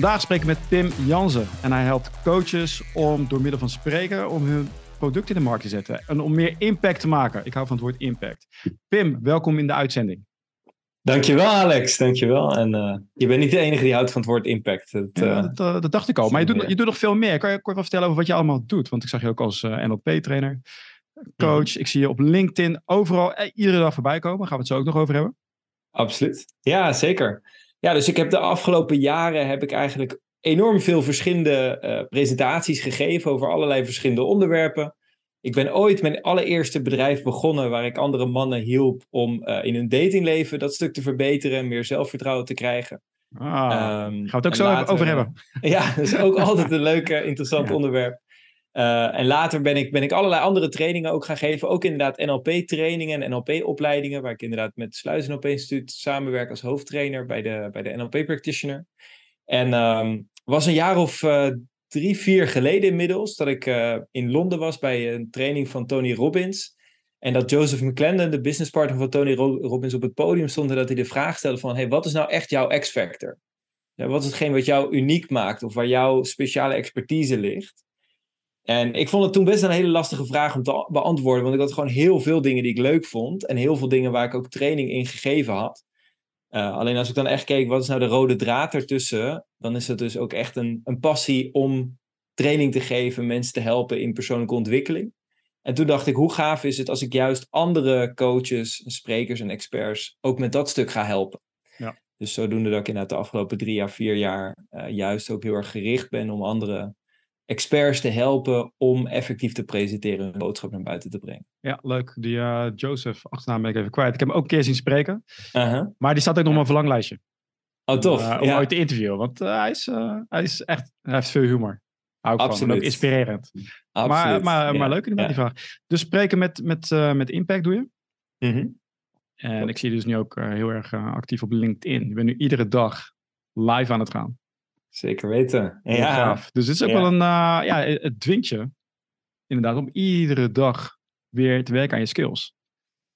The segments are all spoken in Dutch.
Vandaag spreken we met Pim Jansen. En hij helpt coaches om door middel van spreken om hun product in de markt te zetten. En om meer impact te maken. Ik hou van het woord impact. Pim, welkom in de uitzending. Dankjewel Alex, dankjewel. En uh, je bent niet de enige die houdt van het woord impact. Dat, ja, uh, dat, uh, dat, dacht ik al. Maar je doet, je doet nog veel meer. Kan je kort wel vertellen over wat je allemaal doet? Want ik zag je ook als NLP-trainer, coach. Ik zie je op LinkedIn overal iedere dag voorbij komen. Daar gaan we het zo ook nog over hebben. Absoluut. Ja, zeker. Ja, dus ik heb de afgelopen jaren heb ik eigenlijk enorm veel verschillende uh, presentaties gegeven over allerlei verschillende onderwerpen. Ik ben ooit mijn allereerste bedrijf begonnen waar ik andere mannen hielp om uh, in hun datingleven dat stuk te verbeteren en meer zelfvertrouwen te krijgen. Ah, um, gaan we het ook zo later, over hebben. Ja, dat is ook altijd een leuk, interessant ja. onderwerp. Uh, en later ben ik, ben ik allerlei andere trainingen ook gaan geven. Ook inderdaad NLP-trainingen en NLP-opleidingen. Waar ik inderdaad met Sluis NLP Instituut samenwerk als hoofdtrainer bij de, bij de NLP-practitioner. En um, was een jaar of uh, drie, vier geleden inmiddels dat ik uh, in Londen was bij een training van Tony Robbins. En dat Joseph McClendon, de businesspartner van Tony Robbins, op het podium stond. En dat hij de vraag stelde van, hey, wat is nou echt jouw X-factor? Ja, wat is hetgeen wat jou uniek maakt of waar jouw speciale expertise ligt? En ik vond het toen best een hele lastige vraag om te beantwoorden. Want ik had gewoon heel veel dingen die ik leuk vond. En heel veel dingen waar ik ook training in gegeven had. Uh, alleen als ik dan echt keek, wat is nou de rode draad ertussen? Dan is het dus ook echt een, een passie om training te geven, mensen te helpen in persoonlijke ontwikkeling. En toen dacht ik, hoe gaaf is het als ik juist andere coaches, sprekers en experts ook met dat stuk ga helpen. Ja. Dus zodoende dat ik inderdaad de afgelopen drie jaar, vier jaar uh, juist ook heel erg gericht ben om andere experts te helpen om effectief te presenteren en een boodschap naar buiten te brengen. Ja, leuk. Die uh, Joseph, achternaam ben ik even kwijt. Ik heb hem ook een keer zien spreken. Uh -huh. Maar die staat ook nog op mijn verlanglijstje. Oh, tof. Uh, om ja. ooit te interviewen. Want uh, hij, is, hij is echt, hij heeft veel humor. Hou ik Absoluut. van. ook inspirerend. Absoluut. Maar, maar, ja. maar leuk inderdaad ja. die vraag. Dus spreken met, met, met impact doe je? Mm -hmm. En ik zie je dus nu ook heel erg actief op LinkedIn. Je bent nu iedere dag live aan het gaan. Zeker weten. Ja. Dus het is ook ja. wel een, uh, ja, het dwingt je inderdaad om iedere dag weer te werken aan je skills.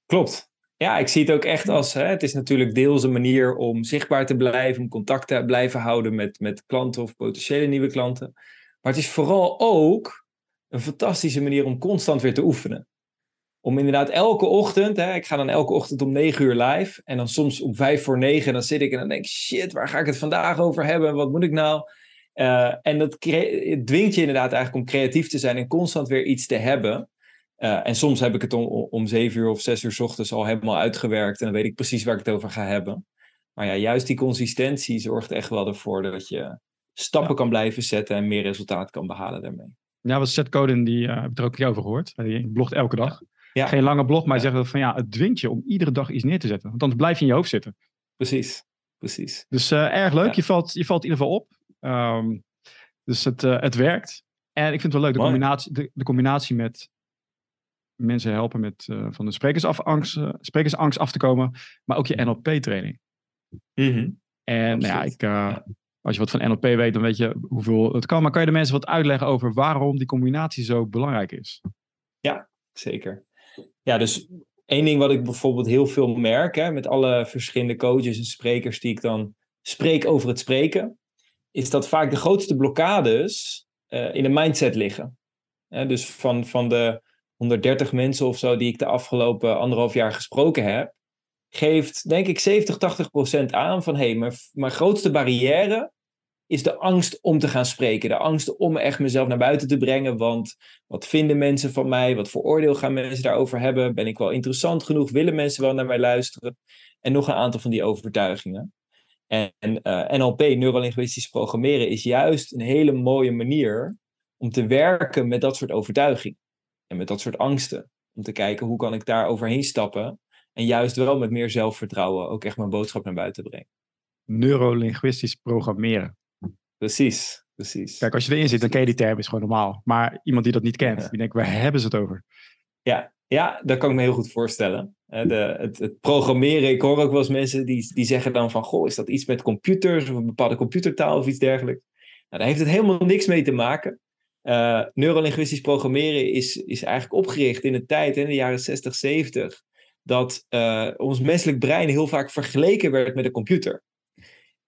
Klopt. Ja, ik zie het ook echt als, hè, het is natuurlijk deels een manier om zichtbaar te blijven, om contact te blijven houden met, met klanten of potentiële nieuwe klanten. Maar het is vooral ook een fantastische manier om constant weer te oefenen. Om inderdaad elke ochtend, hè, ik ga dan elke ochtend om 9 uur live. En dan soms om 5 voor 9. En dan zit ik en dan denk ik, shit, waar ga ik het vandaag over hebben? Wat moet ik nou? Uh, en dat dwingt je inderdaad eigenlijk om creatief te zijn en constant weer iets te hebben. Uh, en soms heb ik het om, om 7 uur of 6 uur s ochtends al helemaal uitgewerkt. En dan weet ik precies waar ik het over ga hebben. Maar ja, juist die consistentie zorgt echt wel ervoor dat je stappen ja. kan blijven zetten en meer resultaat kan behalen daarmee. Ja, wat Seth Godin, die uh, heb ik er ook een keer over gehoord. Die blogt elke dag. Ja. Ja. Geen lange blog, maar ja. zegt van ja, het dwingt je om iedere dag iets neer te zetten. Want anders blijf je in je hoofd zitten. Precies, precies. Dus uh, erg leuk. Ja. Je, valt, je valt in ieder geval op. Um, dus het, uh, het werkt. En ik vind het wel leuk, de, combinatie, de, de combinatie met mensen helpen met uh, van de sprekersangst, sprekersangst af te komen. Maar ook je NLP-training. Mm -hmm. En nou ja, ik, als je wat van NLP weet, dan weet je hoeveel het kan. Maar kan je de mensen wat uitleggen over waarom die combinatie zo belangrijk is? Ja, zeker. Ja, dus één ding wat ik bijvoorbeeld heel veel merk hè, met alle verschillende coaches en sprekers die ik dan spreek over het spreken, is dat vaak de grootste blokkades uh, in de mindset liggen. Dus van, van de 130 mensen of zo die ik de afgelopen anderhalf jaar gesproken heb, geeft denk ik 70, 80 procent aan van hé, hey, mijn, mijn grootste barrière is de angst om te gaan spreken. De angst om echt mezelf naar buiten te brengen. Want wat vinden mensen van mij? Wat voor oordeel gaan mensen daarover hebben? Ben ik wel interessant genoeg? Willen mensen wel naar mij luisteren? En nog een aantal van die overtuigingen. En uh, NLP, neurolinguistisch programmeren, is juist een hele mooie manier om te werken met dat soort overtuigingen. En met dat soort angsten. Om te kijken hoe kan ik daar overheen stappen. En juist wel met meer zelfvertrouwen ook echt mijn boodschap naar buiten brengen. Neurolinguistisch programmeren. Precies, precies. Kijk, als je erin zit, dan ken je die term, is gewoon normaal. Maar iemand die dat niet kent, ja. die denkt, waar hebben ze het over? Ja, ja, dat kan ik me heel goed voorstellen. De, het, het, programmeren, ik hoor ook wel eens mensen die, die zeggen dan van, goh, is dat iets met computers of een bepaalde computertaal of iets dergelijks? Nou, daar heeft het helemaal niks mee te maken. Uh, neurolinguistisch programmeren is, is eigenlijk opgericht in de tijd, in de jaren 60, 70, dat uh, ons menselijk brein heel vaak vergeleken werd met een computer.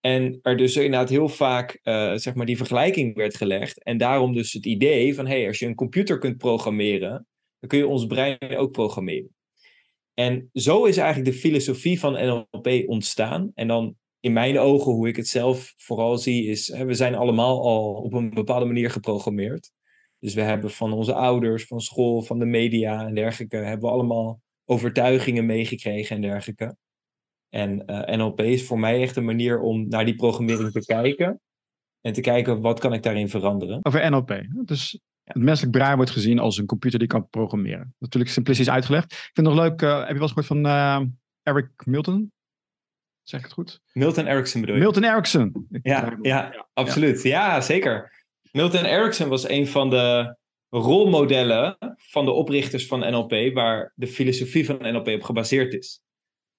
En er dus inderdaad heel vaak uh, zeg maar die vergelijking werd gelegd. En daarom dus het idee van, hey, als je een computer kunt programmeren, dan kun je ons brein ook programmeren. En zo is eigenlijk de filosofie van NLP ontstaan. En dan in mijn ogen, hoe ik het zelf vooral zie, is hè, we zijn allemaal al op een bepaalde manier geprogrammeerd. Dus we hebben van onze ouders, van school, van de media en dergelijke, hebben we allemaal overtuigingen meegekregen en dergelijke. En uh, eh, NLP is voor mij echt een manier om naar die programmering te kijken. En te kijken wat kan ik daarin veranderen. Over NLP. Dus het menselijk brein wordt gezien als een computer die kan programmeren. Natuurlijk simplistisch uitgelegd. Ik vind het nog leuk, uh, heb je wel eens gehoord van uh, Eric Milton? Zeg ik het goed? Milton Erickson bedoel je? Milton Erickson. Ja, ja, absoluut. Ja. zeker. Milton Erickson was een van de rolmodellen van de oprichters van NLP, waar de filosofie van NLP op gebaseerd is.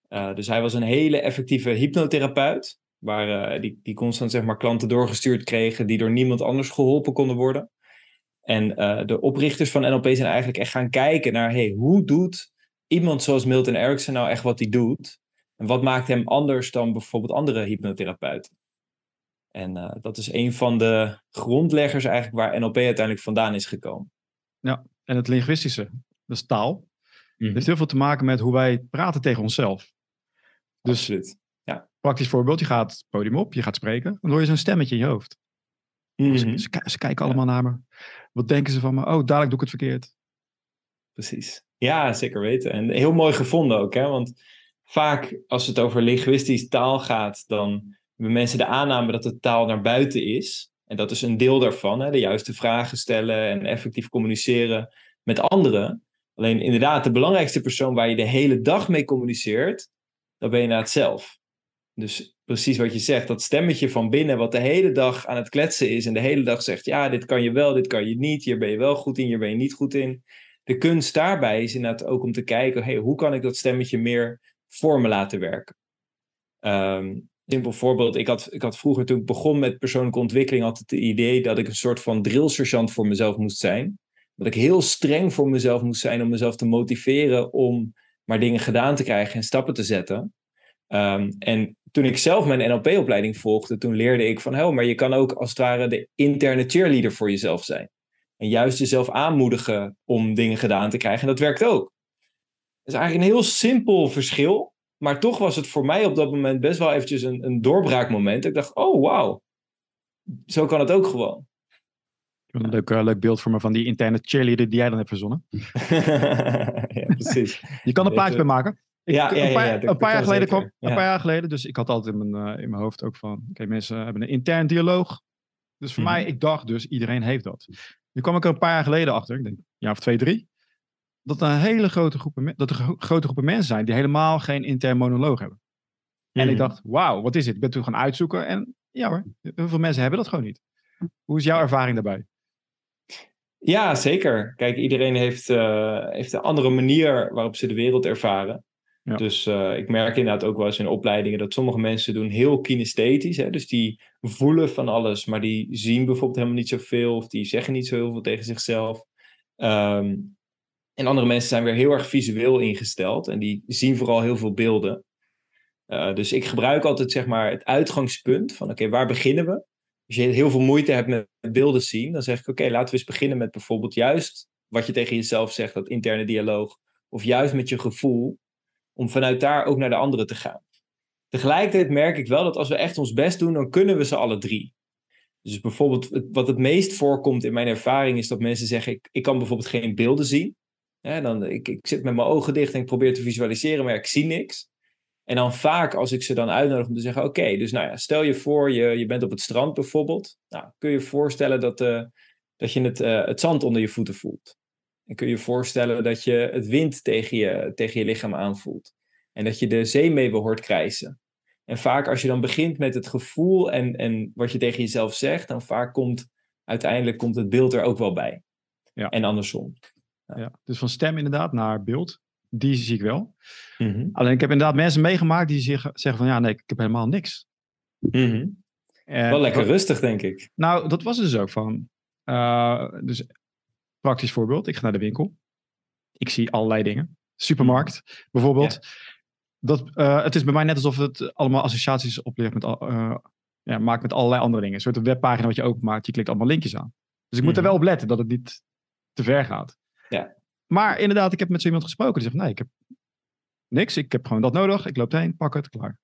Uh, dus hij was een hele effectieve hypnotherapeut, waar uh, die, die constant zeg maar, klanten doorgestuurd kregen die door niemand anders geholpen konden worden. En uh, de oprichters van NLP zijn eigenlijk echt gaan kijken naar, hey, hoe doet iemand zoals Milton Erickson nou echt wat hij doet? En wat maakt hem anders dan bijvoorbeeld andere hypnotherapeuten? En dat is een van de grondleggers eigenlijk waar NLP uiteindelijk vandaan is gekomen. Ja, en het linguïstische, dat is taal. Mm -hmm. heeft heel veel te maken met hoe wij praten tegen onszelf. Dus Absoluut. Ja. praktisch voorbeeld, je gaat het podium op, je gaat spreken, dan hoor je zo'n stemmetje in je hoofd. Mm -hmm. ze, ze, ze, kijken allemaal naar me. Wat denken ze van me? Oh, dadelijk doe ik het verkeerd. Precies. Ja, zeker weten. En heel mooi gevonden ook, hè? want vaak als het over linguïstisch taal gaat, dan hebben mensen de aanname dat de taal naar buiten is. En dat is een deel daarvan, hè? de juiste vragen stellen en effectief communiceren met anderen. Alleen inderdaad, de belangrijkste persoon waar je de hele dag mee communiceert, dat ben je naar het zelf. Dus precies wat je zegt, dat stemmetje van binnen, wat de hele dag aan het kletsen is en de hele dag zegt, ja, dit kan je wel, dit kan je niet, hier ben je wel goed in, hier ben je niet goed in. De kunst daarbij is inderdaad ook om te kijken, hey, hoe kan ik dat stemmetje meer voor me laten werken? Um, simpel voorbeeld, ik had, ik had vroeger toen ik begon met persoonlijke ontwikkeling altijd het idee dat ik een soort van drillsergeant voor mezelf moest zijn. Dat ik heel streng voor mezelf moest zijn om mezelf te motiveren om maar dingen gedaan te krijgen en stappen te zetten. Um, en toen ik zelf mijn NLP-opleiding volgde, toen leerde ik van, oh, maar je kan ook als het ware de interne cheerleader voor jezelf zijn. En juist jezelf aanmoedigen om dingen gedaan te krijgen. En dat werkt ook. Het is eigenlijk een heel simpel verschil. Maar toch was het voor mij op dat moment best wel eventjes een, een doorbraakmoment. Ik dacht, oh wauw, zo kan het ook gewoon. Een leuk, uh, leuk beeld voor me van die interne cheerleader die jij dan hebt verzonnen. ja, precies. Je kan er plaatje bij maken. Ik, ja, ja, een paar, ja, een paar jaar geleden kwam, een paar jaar geleden, dus ik had altijd in mijn, uh, in mijn hoofd ook van, oké, mensen hebben een intern dialoog. Dus voor mm -hmm. mij, ik dacht dus, iedereen heeft dat. Nu kwam ik er een paar jaar geleden achter, ik denk, een jaar of twee, drie, dat er een hele grote groepen, dat er grote groepen mensen zijn die helemaal geen intern monoloog hebben. Mm. En ik dacht, wauw, wat is dit? Ik ben toen gaan uitzoeken en ja hoor, heel veel mensen hebben dat gewoon niet. Hoe is jouw ervaring daarbij? Ja, zeker. Kijk, iedereen heeft, uh, heeft een andere manier waarop ze de wereld ervaren. Ja. Dus uh, ik merk inderdaad ook wel eens in opleidingen dat sommige mensen doen heel kinesthetisch. Hè? Dus die voelen van alles, maar die zien bijvoorbeeld helemaal niet zoveel of die zeggen niet zo heel veel tegen zichzelf. Um, en andere mensen zijn weer heel erg visueel ingesteld en die zien vooral heel veel beelden. Uh, dus ik gebruik altijd zeg maar het uitgangspunt van oké, okay, waar beginnen we? Als je heel veel moeite hebt met beelden zien, dan zeg ik oké, laten we eens beginnen met bijvoorbeeld juist wat je tegen jezelf zegt, dat interne dialoog. Of juist met je gevoel, om vanuit daar ook naar de anderen te gaan. Tegelijkertijd merk ik wel dat als we echt ons best doen, dan kunnen we ze alle drie. Dus bijvoorbeeld, wat het meest voorkomt in mijn ervaring is dat mensen zeggen: ik, ik kan bijvoorbeeld geen beelden zien. Dan, ik, ik zit met mijn ogen dicht en ik probeer te visualiseren, maar ik zie niks. En dan vaak als ik ze dan uitnodig om te zeggen: Oké, dus nou ja, stel je voor, je, je bent op het strand bijvoorbeeld. Nou, kun je je voorstellen dat, uh, dat je het, uh, het zand onder je voeten voelt. En kun je je voorstellen dat je het wind tegen je, tegen je lichaam aanvoelt. En dat je de zeemeeuwen hoort krijsen. En vaak als je dan begint met het gevoel en, en wat je tegen jezelf zegt, dan vaak komt uiteindelijk komt het beeld er ook wel bij. Ja. En andersom. Ja. ja. dus van stem inderdaad naar beeld, die zie ik wel. Mm -hmm. Alleen ik heb inderdaad mensen meegemaakt die zich, zeggen van ja, nee, ik heb helemaal niks. Mm -hmm. en, wel lekker rustig, denk ik. Nou, dat was dus ook van. Uh, dus praktisch voorbeeld, ik ga naar de winkel. Ik zie allerlei dingen. Supermarkt, -hmm. bijvoorbeeld. Ja. Dat, uh, het is bij mij net alsof het allemaal associaties oplevert met uh, ja, maakt met allerlei andere dingen. Een soort webpagina wat je openmaakt, je klikt allemaal linkjes aan. Dus ik moet er Mhm. wel op letten dat het niet te ver gaat. Ja. Maar inderdaad, ik heb met zo iemand gesproken die zegt, nee, ik heb niks. Ik heb gewoon dat nodig. Ik loop erheen, pak het, klaar.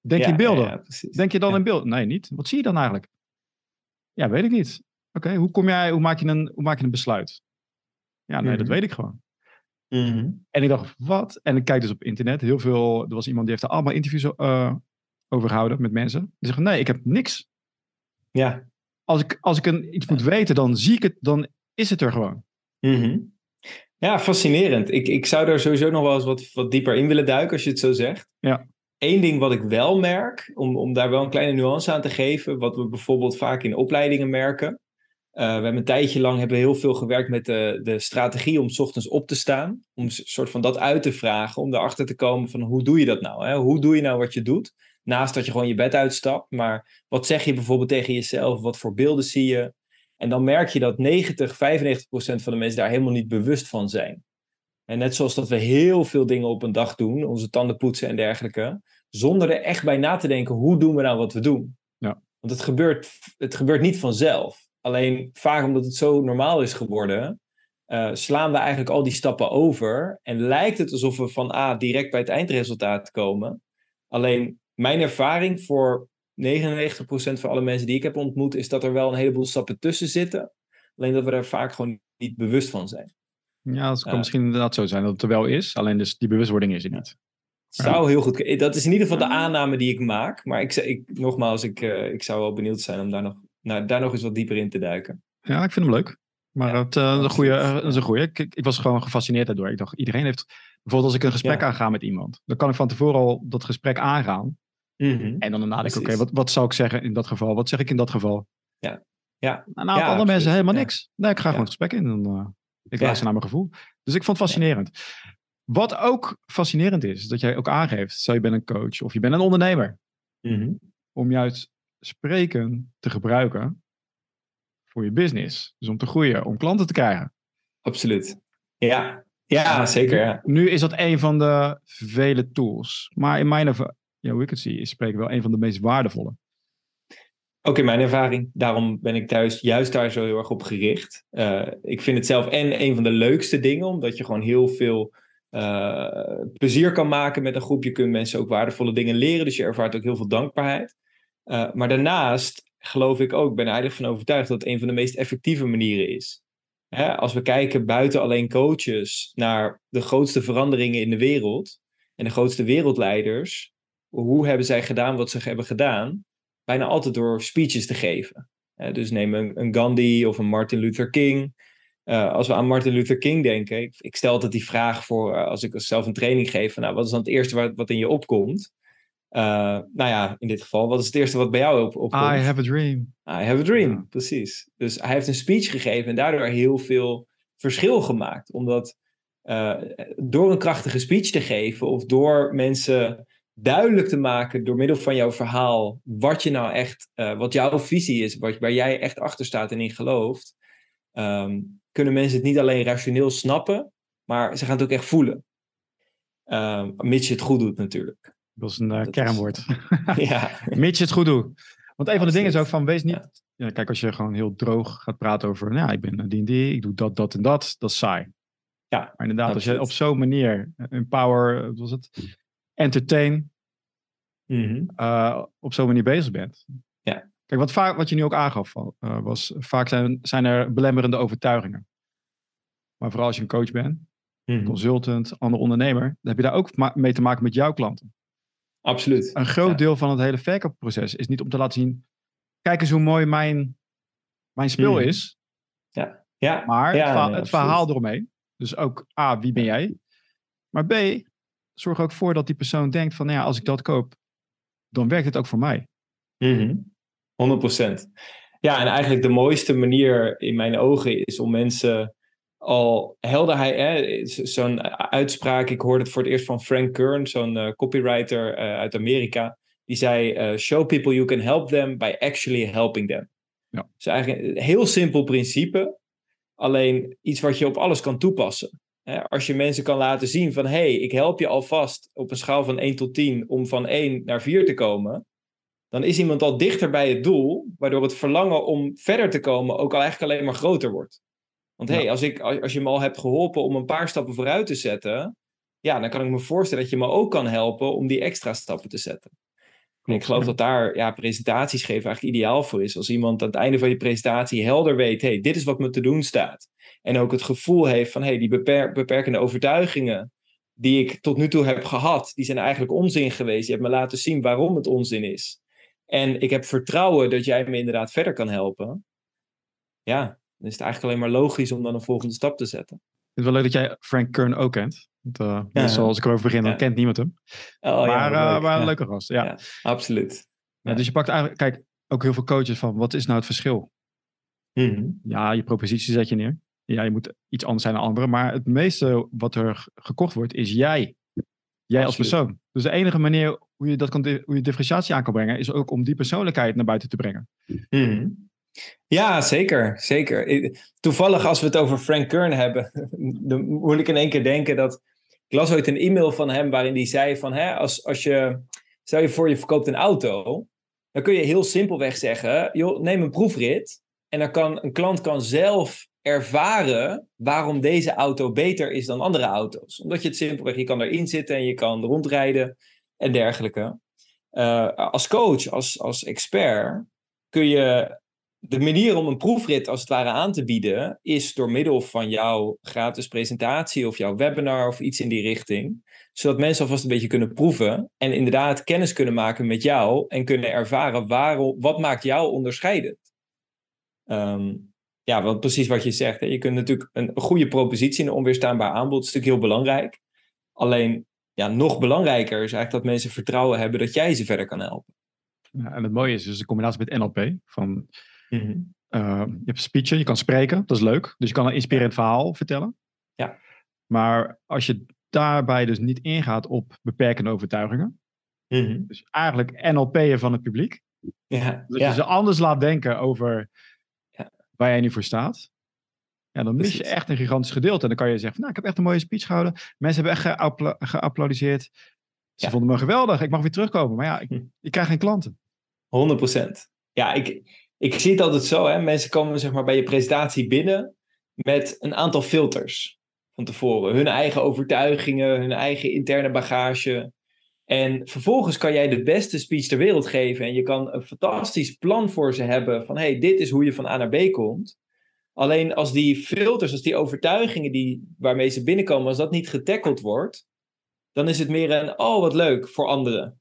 Denk je in beelden? Ja. Denk je dan in beeld? Nee, niet. Wat zie je dan eigenlijk? Ja, weet ik niet. Oké, hoe kom jij, hoe maak je een, hoe maak je een besluit? Ja, nee, dat Mhm. weet ik gewoon. Mhm. En ik dacht, wat? En ik kijk dus op internet. Heel veel, er was iemand die heeft er allemaal interviews eh, over gehouden met mensen. Die zeggen, nee, ik heb niks. Ja. Als ik, als ik een, iets moet weten, dan zie ik het, dan is het er gewoon. Mhm. Ja, fascinerend. Ik, ik zou daar sowieso nog wel eens wat, wat dieper in willen duiken als je het zo zegt. Ja. Eén ding wat ik wel merk, om, om daar wel een kleine nuance aan te geven, wat we bijvoorbeeld vaak in opleidingen merken. Eh, we hebben een tijdje lang hebben we heel veel gewerkt met de, de strategie om 's ochtends op te staan. Om een soort van dat uit te vragen, om erachter te komen van hoe doe je dat nou? Hè? Hoe doe je nou wat je doet? Naast dat je gewoon je bed uitstapt, maar wat zeg je bijvoorbeeld tegen jezelf? Wat voor beelden zie je? En dan merk je dat 90, 95 procent van de mensen daar helemaal niet bewust van zijn. En net zoals dat we heel veel dingen op een dag doen, onze tanden poetsen en dergelijke, zonder er echt bij na te denken, hoe doen we nou wat we doen? Ja. Want het gebeurt, het gebeurt niet vanzelf. Alleen vaak omdat het zo normaal is geworden, eh, slaan we eigenlijk al die stappen over en lijkt het alsof we van A direct bij het eindresultaat komen. Alleen mijn ervaring voor 99% van alle mensen die ik heb ontmoet, is dat er wel een heleboel stappen tussen zitten. Alleen dat we er vaak gewoon niet bewust van zijn. Ja, dat kan Ja. misschien inderdaad zo zijn dat het er wel is. Alleen dus die bewustwording is er niet. Het zou heel goed kunnen. Dat is in ieder geval de aanname die ik maak. Maar ik, ik, nogmaals, ik, eh, ik zou wel benieuwd zijn om daar nog, nou, daar nog eens wat dieper in te duiken. Ja, ik vind hem leuk. Maar Ja, het, eh, dat is een goede. dat. Ik, ik, ik was gewoon gefascineerd daardoor. Ik dacht, iedereen heeft. Bijvoorbeeld als ik een gesprek Ja. aanga met iemand. Dan kan ik van tevoren al dat gesprek aangaan. Mhm. En dan nadenken, oké, Precies. wat, wat zou ik zeggen in dat geval? Wat zeg ik in dat geval? Ja. Ja. Aantal Ja, andere absoluut. mensen helemaal Ja. niks. Nee, ik ga gewoon het gesprek in. En, eh, ik Ja. luister naar mijn gevoel. Dus ik vond het fascinerend. Wat ook fascinerend is, is dat jij ook aangeeft. Stel je bent een coach of je bent een ondernemer. Mhm. Om juist spreken te gebruiken voor je business. Dus om te groeien, om klanten te krijgen. Absoluut. Ja. ja, zeker. Ja. Nu is dat een van de vele tools. Maar in mijn ervaring, ja, hoe ik het zie, is spreken wel een van de meest waardevolle. Ook in mijn ervaring. Daarom ben ik thuis juist daar zo heel erg op gericht. Eh, ik vind het zelf en een van de leukste dingen, omdat je gewoon heel veel eh, plezier kan maken met een groep. Je kunt mensen ook waardevolle dingen leren, dus je ervaart ook heel veel dankbaarheid. Eh, maar daarnaast geloof ik ook, ben er eigenlijk van overtuigd dat het een van de meest effectieve manieren is. Hè, als we kijken buiten alleen coaches naar de grootste veranderingen in de wereld en de grootste wereldleiders, hoe hebben zij gedaan wat ze hebben gedaan? bijna altijd door speeches te geven. Dus neem een, een Gandhi of een Martin Luther King. Eh, als we aan Martin Luther King denken, ik, ik stel altijd die vraag voor eh, als ik zelf een training geef, van, nou, wat is dan het eerste wat, wat in je opkomt? Eh, nou ja, in dit geval, wat is het eerste wat bij jou op, opkomt? I have a dream. I have a dream, Ja. precies. Dus hij heeft een speech gegeven en daardoor heel veel verschil gemaakt. Omdat door een krachtige speech te geven of door mensen duidelijk te maken door middel van jouw verhaal wat je nou echt, eh, wat jouw visie is, wat, waar jij echt achter staat en in gelooft, ehm, kunnen mensen het niet alleen rationeel snappen, maar ze gaan het ook echt voelen. Ehm, mits je het goed doet natuurlijk. Dat is een eh, Dat is- kernwoord. ja. Mits je het goed doet. Want een van de dingen is ook van, wees niet... Ja. Ja, kijk, als je gewoon heel droog gaat praten over, nou, ik ben een D&D, ik doe dat, dat en dat, dat is saai. Ja, Maar inderdaad, als je op zo'n manier, eh, empower, wat was het, entertain, Eh, op zo'n manier bezig bent. Ja. Kijk, wat, vaak, wat je nu ook aangaf, eh, was vaak zijn, zijn er belemmerende overtuigingen. Maar vooral als je een coach bent, Mhm. consultant, ander ondernemer, dan heb je daar ook mee te maken met jouw klanten. Absoluut. Een groot Ja. deel van het hele verkoopproces is niet om te laten zien, kijk eens hoe mooi mijn, mijn speel Mhm. is, Ja, maar ja, het, nee, het verhaal eromheen. Dus ook A, wie ben jij? Maar B, zorg ook voor dat die persoon denkt van, nou ja, als ik dat koop, dan werkt het ook voor mij. Mhm. 100%. Ja, en eigenlijk de mooiste manier in mijn ogen is om mensen al helderheid, hè, z- zo'n uitspraak, ik hoorde het voor het eerst van Frank Kern, zo'n eh, copywriter eh, uit Amerika, die zei, eh, show people you can help them by actually helping them. Ja. Dus eigenlijk een heel simpel principe, alleen iets wat je op alles kan toepassen. Als je mensen kan laten zien van, hey, ik help je alvast op een schaal van 1 tot 10 om van 1 naar 4 te komen, dan is iemand al dichter bij het doel, waardoor het verlangen om verder te komen ook al eigenlijk alleen maar groter wordt. Want hé, hey, als, ik, als je me al hebt geholpen om een paar stappen vooruit te zetten, ja, dan kan ik me voorstellen dat je me ook kan helpen om die extra stappen te zetten. En ik geloof dat daar ja, presentaties geven eigenlijk ideaal voor is. Als iemand aan het einde van je presentatie helder weet, hey, dit is wat me te doen staat. En ook het gevoel heeft van, hey, die beperkende overtuigingen die ik tot nu toe heb gehad, die zijn eigenlijk onzin geweest. Je hebt me laten zien waarom het onzin is. En ik heb vertrouwen dat jij me inderdaad verder kan helpen. Ja, dan is het eigenlijk alleen maar logisch om dan een volgende stap te zetten. Het wel leuk dat jij Frank Kern ook kent. Want, uh, ja, als ik erover begin, dan kent niemand hem. Oh, maar, ja, maar een leuke gast. Ja, absoluut. dus je pakt eigenlijk, kijk, ook heel veel coaches van, wat is nou het verschil? Mm Ja, je propositie zet je neer. Ja, je moet iets anders zijn dan anderen. Maar het meeste wat er gekocht wordt, is jij. Jij als persoon. Dus de enige manier hoe je, dat kan, hoe je differentiatie aan kan brengen, is ook om die persoonlijkheid naar buiten te brengen. Mm ja, zeker. zeker. Toevallig als we het over Frank Kern hebben, dan moet ik in één keer denken dat... Ik las ooit een e-mail van hem waarin hij zei van... Hè, als, als je, stel je voor je verkoopt een auto, dan kun je heel simpelweg zeggen... Joh, neem een proefrit en dan kan een klant kan zelf ervaren waarom deze auto beter is dan andere auto's. Omdat je het simpelweg, je kan erin zitten en je kan rondrijden en dergelijke. Uh, als coach, als, als expert, kun je de manier om een proefrit als het ware aan te bieden is door middel van jouw gratis presentatie of jouw webinar of iets in die richting. Zodat mensen alvast een beetje kunnen proeven en inderdaad kennis kunnen maken met jou en kunnen ervaren waarom, wat maakt jou onderscheidend. Um, ja, wat, precies wat je zegt. Je kunt natuurlijk een, goede propositie en een onweerstaanbaar aanbod is natuurlijk heel belangrijk. Alleen ja, nog belangrijker is eigenlijk dat mensen vertrouwen hebben dat jij ze verder kan helpen. Ja, en het mooie is dus de combinatie met NLP van Mhm. Uh, je hebt speechen, je kan spreken, dat is leuk. Dus je kan een inspirerend verhaal vertellen. Ja. Maar als je daarbij dus niet ingaat op beperkende overtuigingen. Mhm. Dus eigenlijk NLP'en van het publiek. Ja. Dat je ze anders laat denken over ja. waar jij nu voor staat. Ja, dan mis je echt een gigantisch gedeelte. En dan kan je zeggen, nou, ik heb echt een mooie speech gehouden. Mensen hebben echt geapplaudiseerd. Ze vonden me geweldig. Ik mag weer terugkomen. Maar ja, ik, hm. ik krijg geen klanten. 100%. Ja, ik, ik zie het altijd zo, hè? mensen komen zeg maar, bij je presentatie binnen met een aantal filters van tevoren. Hun eigen overtuigingen, hun eigen interne bagage. En vervolgens kan jij de beste speech ter wereld geven en je kan een fantastisch plan voor ze hebben van hey, dit is hoe je van A naar B komt. Alleen als die filters, als die overtuigingen die, waarmee ze binnenkomen, als dat niet getackeld wordt, dan is het meer een, oh wat leuk voor anderen.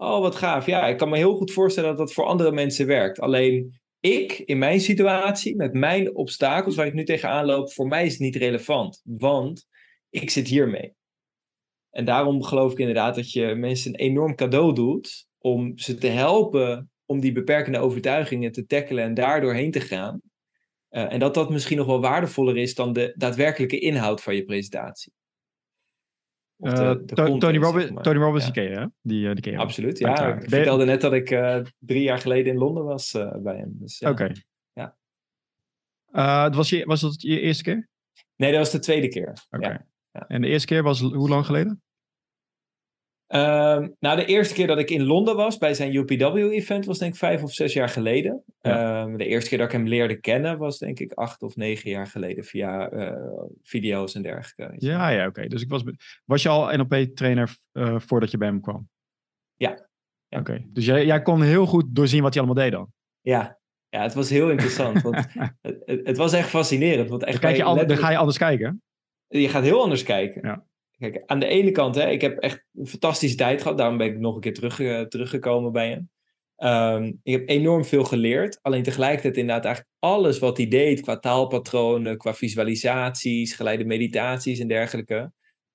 Oh, wat gaaf. Ja, ik kan me heel goed voorstellen dat dat voor andere mensen werkt. Alleen ik, in mijn situatie, met mijn obstakels waar ik nu tegenaan loop, voor mij is het niet relevant. Want ik zit hiermee. En daarom geloof ik inderdaad dat je mensen een enorm cadeau doet om ze te helpen om die beperkende overtuigingen te tackelen en daardoor heen te gaan. Uh, en dat dat misschien nog wel waardevoller is dan de daadwerkelijke inhoud van je presentatie. Uh, Tony, Robbins, Tony Robbins, die ken je, hè? Die, uh, die ken je Absoluut, ja. Ik vertelde net dat ik uh, drie jaar geleden in Londen was bij hem. Dus, ja. Oké. Ja. was, je, was dat je eerste keer? Nee, dat was de tweede keer. Oké. Ja. En de eerste keer was hoe lang geleden? Ehm, nou, de eerste keer dat ik in Londen was bij zijn UPW-event was denk ik vijf of zes jaar geleden. Ehm, de eerste keer dat ik hem leerde kennen was denk ik acht of negen jaar geleden via uh, video's en dergelijke. Ja, ja, oké. Dus ik was, was je al NLP-trainer uh, eh, voordat je bij hem kwam? Ja. ja. Oké, dus jij, jij kon heel goed doorzien wat hij allemaal deed dan? Ja, ja het was heel interessant. want het, het, was echt fascinerend. Want echt dan, kijk je letterlijk... dan ga je anders kijken? Je gaat heel anders kijken. Ja. Kijk, aan de ene kant, hè, ik heb echt een fantastische tijd gehad. Daarom ben ik nog een keer terug, uh, teruggekomen bij hem. Um, ik heb enorm veel geleerd. Alleen tegelijkertijd inderdaad eigenlijk alles wat hij deed qua taalpatronen, qua visualisaties, geleide meditaties en dergelijke.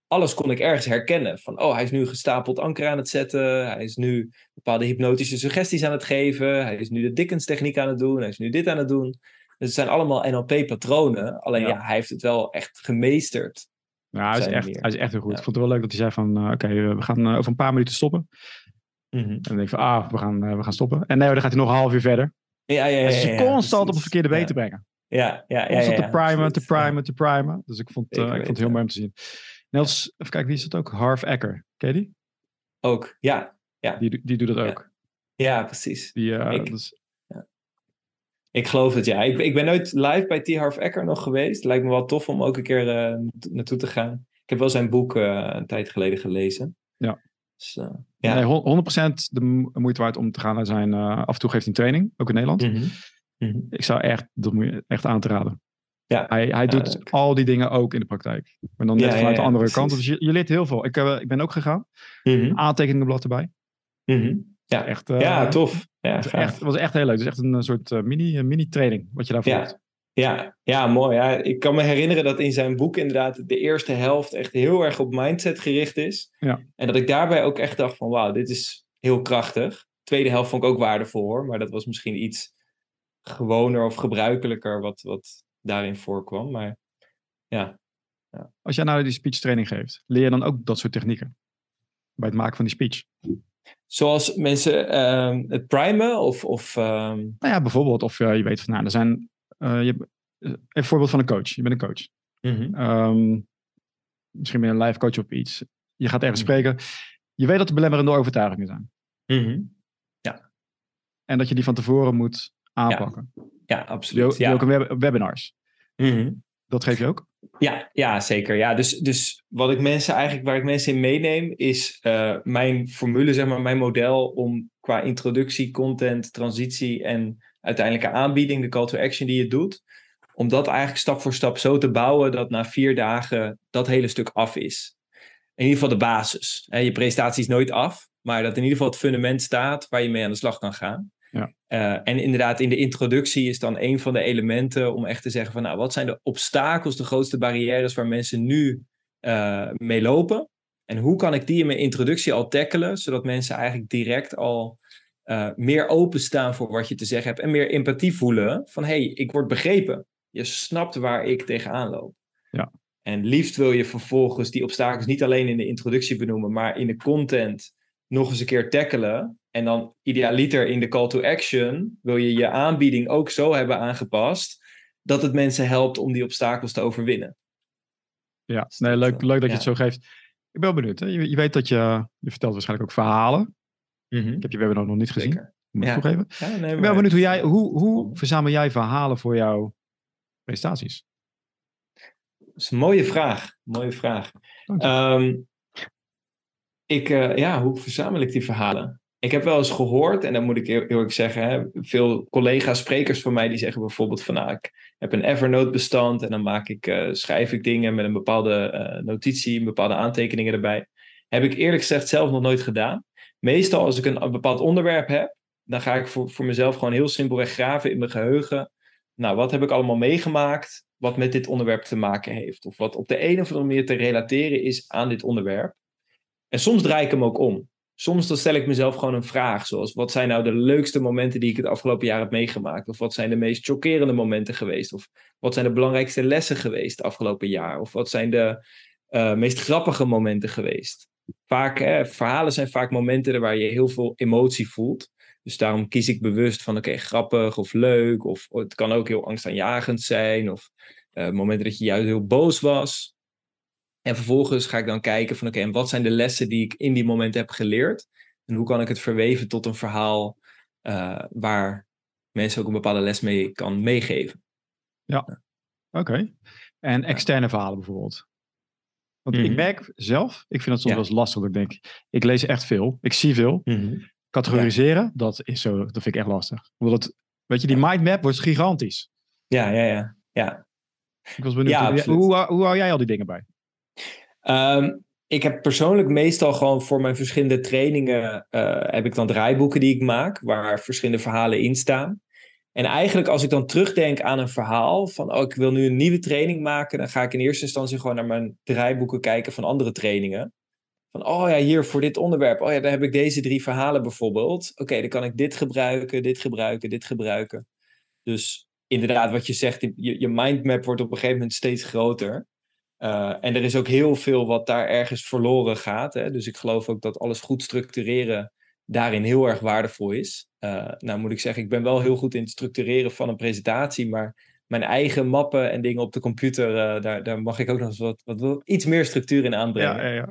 Alles kon ik ergens herkennen. Van, oh, hij is nu gestapeld anker aan het zetten. Hij is nu bepaalde hypnotische suggesties aan het geven. Hij is nu de Dickens techniek aan het doen. Hij is nu dit aan het doen. Dus het zijn allemaal NLP-patronen. Alleen ja. ja, hij heeft het wel echt gemeesterd. Ja, hij is, echt, hij is echt heel goed. Ik vond het wel leuk dat hij zei van, uh, oké, okay, we gaan uh, over een paar minuten stoppen. Mm -hmm. En dan denk ik van, ah, we gaan, uh, we gaan stoppen. En nee, dan gaat hij nog een half uur verder. Ja, ja, ja. Dus ja, constant op het verkeerde been te brengen. Ja, ja, ja. Constant te primen, te primen, te primen. Dus ik vond, ik vond het heel mooi om te zien. Nels, even kijken, wie is dat ook? Harv Ecker. Ken je die? Ook, ja. ja. Die, die doet dat ook. Ja, precies. Die, ik, dus... ik geloof het, ja. Ik, ik ben nooit live bij T. Harv Eker nog geweest. Lijkt me wel tof om ook een keer uh, naartoe te gaan. Ik heb wel zijn boek uh, een tijd geleden gelezen. Ja. Dus, ja. Nee, 100% de moeite waard om te gaan naar zijn... af en toe geeft hij training, ook in Nederland. Mm -hmm. Mm -hmm. Ik zou echt, dat moet je echt aan te raden. Ja. Hij, hij doet al die dingen ook in de praktijk. Maar dan net Ja, vanuit de andere kant. Dus je, je leert heel veel. Ik, ik ben ook gegaan. Mhm, Aantekeningenblad erbij. mhm. Ja. Echt, uh, ja, tof. Ja, Het echt, was echt heel leuk. Het is echt een soort uh, mini, mini training wat je daarvoor Ja. hebt. Ja, ja, mooi. Ja. Ik kan me herinneren dat in zijn boek inderdaad de eerste helft echt heel erg op mindset gericht is. Ja. En dat ik daarbij ook echt dacht van wauw, dit is heel krachtig. Tweede helft vond ik ook waardevol hoor, maar dat was misschien iets gewoner of gebruikelijker wat, wat daarin voorkwam. Maar ja, Als jij nou die speech training geeft, leer je dan ook dat soort technieken? Bij het maken van die speech. Zoals mensen ehm, het primen of... of ehm, Nou ja, bijvoorbeeld, of uh, je weet van, nou, er zijn, uh, je, even een voorbeeld van een coach. Je bent een coach. mhm, Um, misschien ben je een live coach op iets. Je gaat ergens Mhm. spreken. Je weet dat er belemmerende overtuigingen zijn. mhm. En dat je die van tevoren moet aanpakken. Ja, absoluut. die ja. ook in web- webinars. Dat geef je ook? Ja, ja, zeker. Ja, dus, dus wat ik mensen eigenlijk, waar ik mensen in meeneem, is eh, mijn formule, zeg maar, mijn model om qua introductie, content, transitie en uiteindelijke aanbieding, de call to action die je doet, om dat eigenlijk stap voor stap zo te bouwen dat na vier dagen dat hele stuk af is. In ieder geval de basis. Je presentatie is nooit af, maar dat in ieder geval het fundament staat waar je mee aan de slag kan gaan. Ja. Uh, en inderdaad, in de introductie is dan een van de elementen om echt te zeggen van, nou, wat zijn de obstakels, de grootste barrières waar mensen nu uh, mee lopen? En hoe kan ik die in mijn introductie al tackelen, zodat mensen eigenlijk direct al uh, meer openstaan voor wat je te zeggen hebt en meer empathie voelen van, hey, ik word begrepen. Je snapt waar ik tegenaan loop. Ja. En liefst wil je vervolgens die obstakels niet alleen in de introductie benoemen, maar in de content nog eens een keer tackelen. En dan idealiter in de call to action wil je je aanbieding ook zo hebben aangepast dat het mensen helpt om die obstakels te overwinnen. Ja, nee, leuk, leuk dat je ja. het zo geeft. Ik ben wel benieuwd. Hè? Je, je, weet dat je, je vertelt waarschijnlijk ook verhalen. Mm-hmm. Ik heb je webinar nog niet gezien. Zeker. Moet ik Ja. toegeven. Ja, nee, Ik ben maar- wel benieuwd hoe jij, hoe, hoe verzamel jij verhalen voor jouw presentaties? Dat is een mooie vraag. Mooie vraag. Ehm, ik, eh, ja, hoe verzamel ik die verhalen? Ik heb wel eens gehoord, en dan moet ik eerlijk zeggen, hè, veel collega's, sprekers van mij, die zeggen bijvoorbeeld van, nou, ik heb een Evernote bestand en dan maak ik, eh, schrijf ik dingen met een bepaalde eh, notitie, een bepaalde aantekeningen erbij. Heb ik eerlijk gezegd zelf nog nooit gedaan. Meestal als ik een, een bepaald onderwerp heb, dan ga ik voor, voor mezelf gewoon heel simpelweg graven in mijn geheugen. Nou, wat heb ik allemaal meegemaakt wat met dit onderwerp te maken heeft? Of wat op de een of andere manier te relateren is aan dit onderwerp. En soms draai ik hem ook om. Soms dan stel ik mezelf gewoon een vraag, zoals wat zijn nou de leukste momenten die ik het afgelopen jaar heb meegemaakt? Of wat zijn de meest chockerende momenten geweest? Of wat zijn de belangrijkste lessen geweest het afgelopen jaar? Of wat zijn de uh, meest grappige momenten geweest? Vaak, hè, verhalen zijn vaak momenten waar je heel veel emotie voelt. Dus daarom kies ik bewust van, oké, grappig of leuk. Of het kan ook heel angstaanjagend zijn. Of uh, momenten dat je juist heel boos was. En vervolgens ga ik dan kijken van, oké, okay, en wat zijn de lessen die ik in die momenten heb geleerd? En hoe kan ik het verweven tot een verhaal uh, waar mensen ook een bepaalde les mee kan meegeven? Ja, oké. Okay. En externe verhalen bijvoorbeeld? Want Mhm. mm -hmm. ik merk zelf, ik vind het soms Ja. wel eens lastig. Dat ik denk, ik lees echt veel, ik zie veel. Mm -hmm. Categoriseren, dat is zo, dat vind ik echt lastig. Omdat, het, weet je, die mindmap wordt gigantisch. Ja, ja, ja. ja. Ik was benieuwd, Ja, hoe, absoluut. hoe, hoe hou jij al die dingen bij? Um, ik heb persoonlijk meestal gewoon voor mijn verschillende trainingen uh, heb ik dan draaiboeken die ik maak, waar verschillende verhalen in staan. En eigenlijk als ik dan terugdenk aan een verhaal van oh, ik wil nu een nieuwe training maken, dan ga ik in eerste instantie gewoon naar mijn draaiboeken kijken van andere trainingen. Van oh ja, hier voor dit onderwerp, oh ja, daar heb ik deze drie verhalen bijvoorbeeld. Oké, dan kan ik dit gebruiken, dit gebruiken, dit gebruiken. Dus inderdaad, wat je zegt, je, je mindmap wordt op een gegeven moment steeds groter. Uh, en er is ook heel veel wat daar ergens verloren gaat. Hè? Dus ik geloof ook dat alles goed structureren daarin heel erg waardevol is. Uh, nou moet ik zeggen, ik ben wel heel goed in het structureren van een presentatie, maar mijn eigen mappen en dingen op de computer, uh, daar, daar mag ik ook nog eens wat, wat, iets meer structuur in aanbrengen. Ja, ja,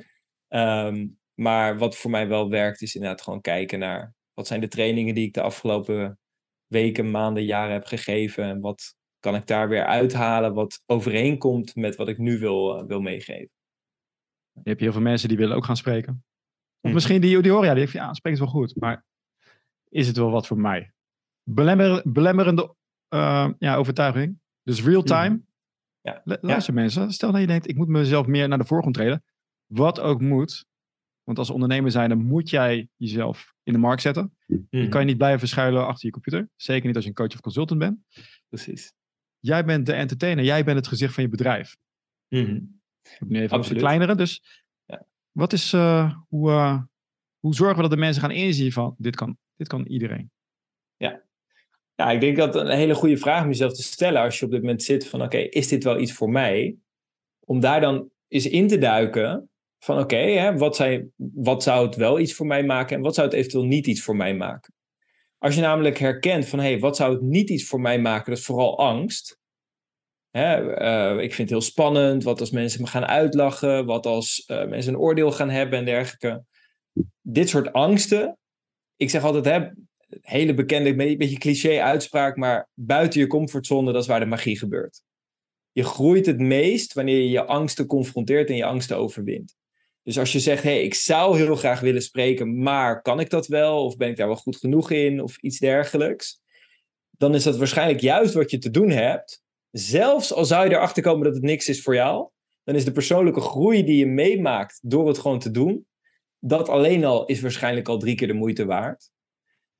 ja. Um, maar wat voor mij wel werkt, is inderdaad gewoon kijken naar Wat zijn de trainingen die ik de afgelopen weken, maanden, jaren heb gegeven? En wat kan ik daar weer uithalen wat overeenkomt met wat ik nu wil, uh, wil meegeven? Je hebt heel veel mensen die willen ook gaan spreken. Of hm. misschien die, die horen, ja, die denken, ja, wel goed. Maar is het wel wat voor mij? Belemmer, belemmerende uh, ja, overtuiging. Dus real time. Hm. Ja. Luister mensen, stel dat je denkt, ik moet mezelf meer naar de voorgrond treden. Wat ook moet. Want als ondernemer zijn, dan moet jij jezelf in de markt zetten. Je hm. kan je niet blijven verschuilen achter je computer. Zeker niet als je een coach of consultant bent. Precies. Jij bent de entertainer. Jij bent het gezicht van je bedrijf. Mm nu even Absoluut. de kleinere. Dus ja. wat is, uh, hoe, uh, hoe zorgen we dat de mensen gaan inzien van dit kan, dit kan iedereen? Ja. ja, ik denk dat een hele goede vraag om jezelf te stellen als je op dit moment zit van oké, is dit wel iets voor mij? Om daar dan eens in te duiken van oké, wat, wat zou het wel iets voor mij maken en wat zou het eventueel niet iets voor mij maken? Als je namelijk herkent van hey, wat zou het niet iets voor mij maken, dat is vooral angst, Hè, uh, ik vind het heel spannend. Wat als mensen me gaan uitlachen? Wat als uh, mensen een oordeel gaan hebben en dergelijke? Dit soort angsten. Ik zeg altijd, hè, hele bekende, een beetje cliché uitspraak, maar buiten je comfortzone, dat is waar de magie gebeurt. Je groeit het meest wanneer je je angsten confronteert en je angsten overwint. Dus als je zegt, hey, ik zou heel graag willen spreken, maar kan ik dat wel? Of ben ik daar wel goed genoeg in? Of iets dergelijks. Dan is dat waarschijnlijk juist wat je te doen hebt zelfs al zou je erachter komen dat het niks is voor jou, dan is de persoonlijke groei die je meemaakt door het gewoon te doen, dat alleen al is waarschijnlijk al drie keer de moeite waard.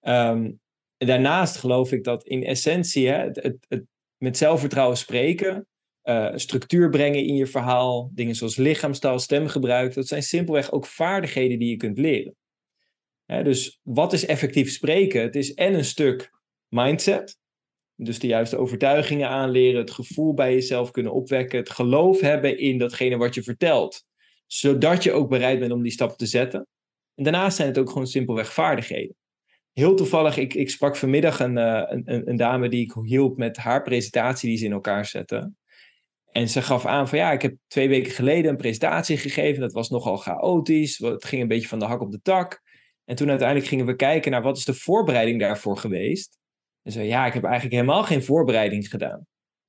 Um, daarnaast geloof ik dat in essentie het, het, met zelfvertrouwen spreken, uh, structuur brengen in je verhaal, dingen zoals lichaamstaal, stemgebruik, dat zijn simpelweg ook vaardigheden die je kunt leren. Dus wat is effectief spreken? Het is en een stuk mindset, dus de juiste overtuigingen aanleren, het gevoel bij jezelf kunnen opwekken, het geloof hebben in datgene wat je vertelt, zodat je ook bereid bent om die stap te zetten. En daarnaast zijn het ook gewoon simpelweg vaardigheden. Heel toevallig, ik, ik sprak vanmiddag een, uh, een, een, dame die ik hielp met haar presentatie die ze in elkaar zette. En ze gaf aan van ja, ik heb twee weken geleden een presentatie gegeven. Dat was nogal chaotisch. Het ging een beetje van de hak op de tak. En toen uiteindelijk gingen we kijken naar wat is de voorbereiding daarvoor geweest. En zei, ja, ik heb eigenlijk helemaal geen voorbereiding gedaan.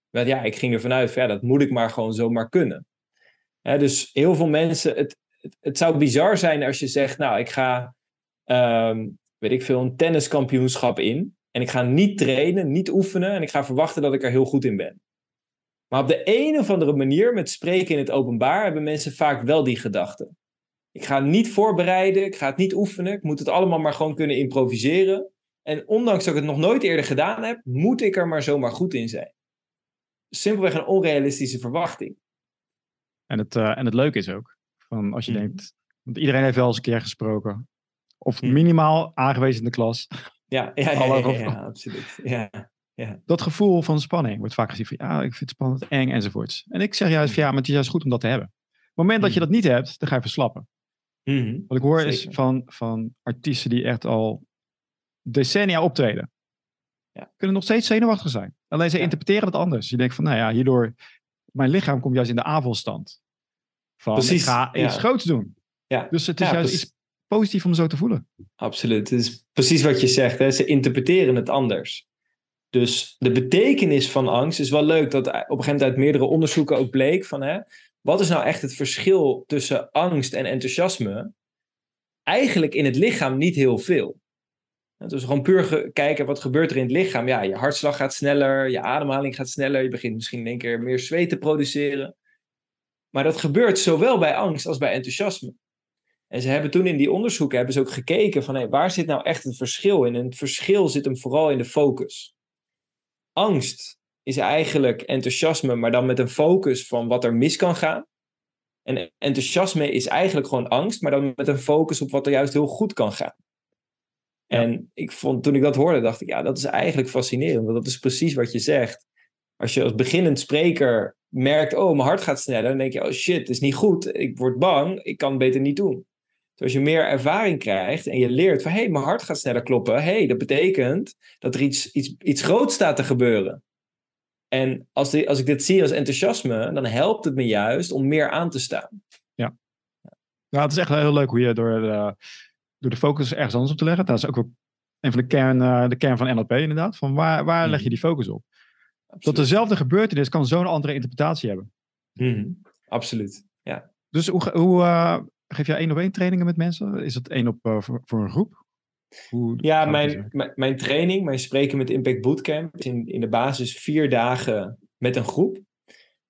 Want ja, ik ging ervan uit, van, ja, dat moet ik maar gewoon zomaar kunnen. dus heel veel mensen, het, het, zou bizar zijn als je zegt, nou, ik ga, um, weet ik veel, een tenniskampioenschap in. En ik ga niet trainen, niet oefenen en ik ga verwachten dat ik er heel goed in ben. Maar op de een of andere manier, met spreken in het openbaar, hebben mensen vaak wel die gedachte. Ik ga niet voorbereiden, ik ga het niet oefenen, ik moet het allemaal maar gewoon kunnen improviseren. En ondanks dat ik het nog nooit eerder gedaan heb, moet ik er maar zomaar goed in zijn. Simpelweg een onrealistische verwachting. En het, uh, en het leuke is ook, van als je mhm. denkt, want iedereen heeft wel eens een keer gesproken. Of mhm. minimaal aangewezen in de klas. Ja, ja, ja, ja, ja absoluut. Ja, ja. Dat gevoel van spanning wordt vaak gezien van ja, ik vind het spannend, eng enzovoorts. En ik zeg juist van ja, maar het is juist goed om dat te hebben. Op het moment dat je mhm. dat niet hebt, dan ga je verslappen. Wat ik hoor is van, van artiesten die echt al decennia optreden. Ja. Kunnen nog steeds zenuwachtig zijn. Alleen ze interpreteren het anders. Je denkt van, nou ja, hierdoor, mijn lichaam komt juist in de avondstand. Van, Precies. ik ga iets groots doen. Ja. Dus het is juist iets positief om zo te voelen. Absoluut. Het is precies wat je zegt. Hè? Ze interpreteren het anders. Dus de betekenis van angst is wel leuk dat op een gegeven moment uit meerdere onderzoeken ook bleek van hè, wat is nou echt het verschil tussen angst en enthousiasme? Eigenlijk in het lichaam niet heel veel. Dus gewoon puur kijken wat gebeurt er in het lichaam. Ja, je hartslag gaat sneller, je ademhaling gaat sneller, je begint misschien in één keer meer zweet te produceren. Maar dat gebeurt zowel bij angst als bij enthousiasme. En ze hebben toen in die onderzoeken hebben ze ook gekeken van hey, waar zit nou echt het verschil in? En het verschil zit hem vooral in de focus. Angst is eigenlijk enthousiasme, maar dan met een focus van wat er mis kan gaan. En enthousiasme is eigenlijk gewoon angst, maar dan met een focus op wat er juist heel goed kan gaan. En ik vond, toen ik dat hoorde, dacht ik, ja, dat is eigenlijk fascinerend. Want dat is precies wat je zegt. Als je als beginnend spreker merkt, oh, mijn hart gaat sneller, dan denk je, oh shit, het is niet goed. Ik word bang, ik kan het beter niet doen. Dus als je meer ervaring krijgt en je leert van, hé, hey, mijn hart gaat sneller kloppen. Hé, hey, dat betekent dat er iets, iets, iets groots staat te gebeuren. En als, die, als ik dit zie als enthousiasme, dan helpt het me juist om meer aan te staan. Ja, ja het is echt heel leuk hoe je door de, door de focus ergens anders op te leggen. Dat is ook een van de kern, uh, de kern van NLP inderdaad. Van waar, waar leg je die focus op? Absoluut. Dat dezelfde gebeurtenis kan zo'n andere interpretatie hebben. Mm Absoluut, ja. Dus hoe, hoe uh, geef jij één op één trainingen met mensen? Is het één op uh, voor, voor, een groep? Hoe ja, mijn, mijn, training, mijn Spreken met Impact Bootcamp, is in, in de basis vier dagen met een groep.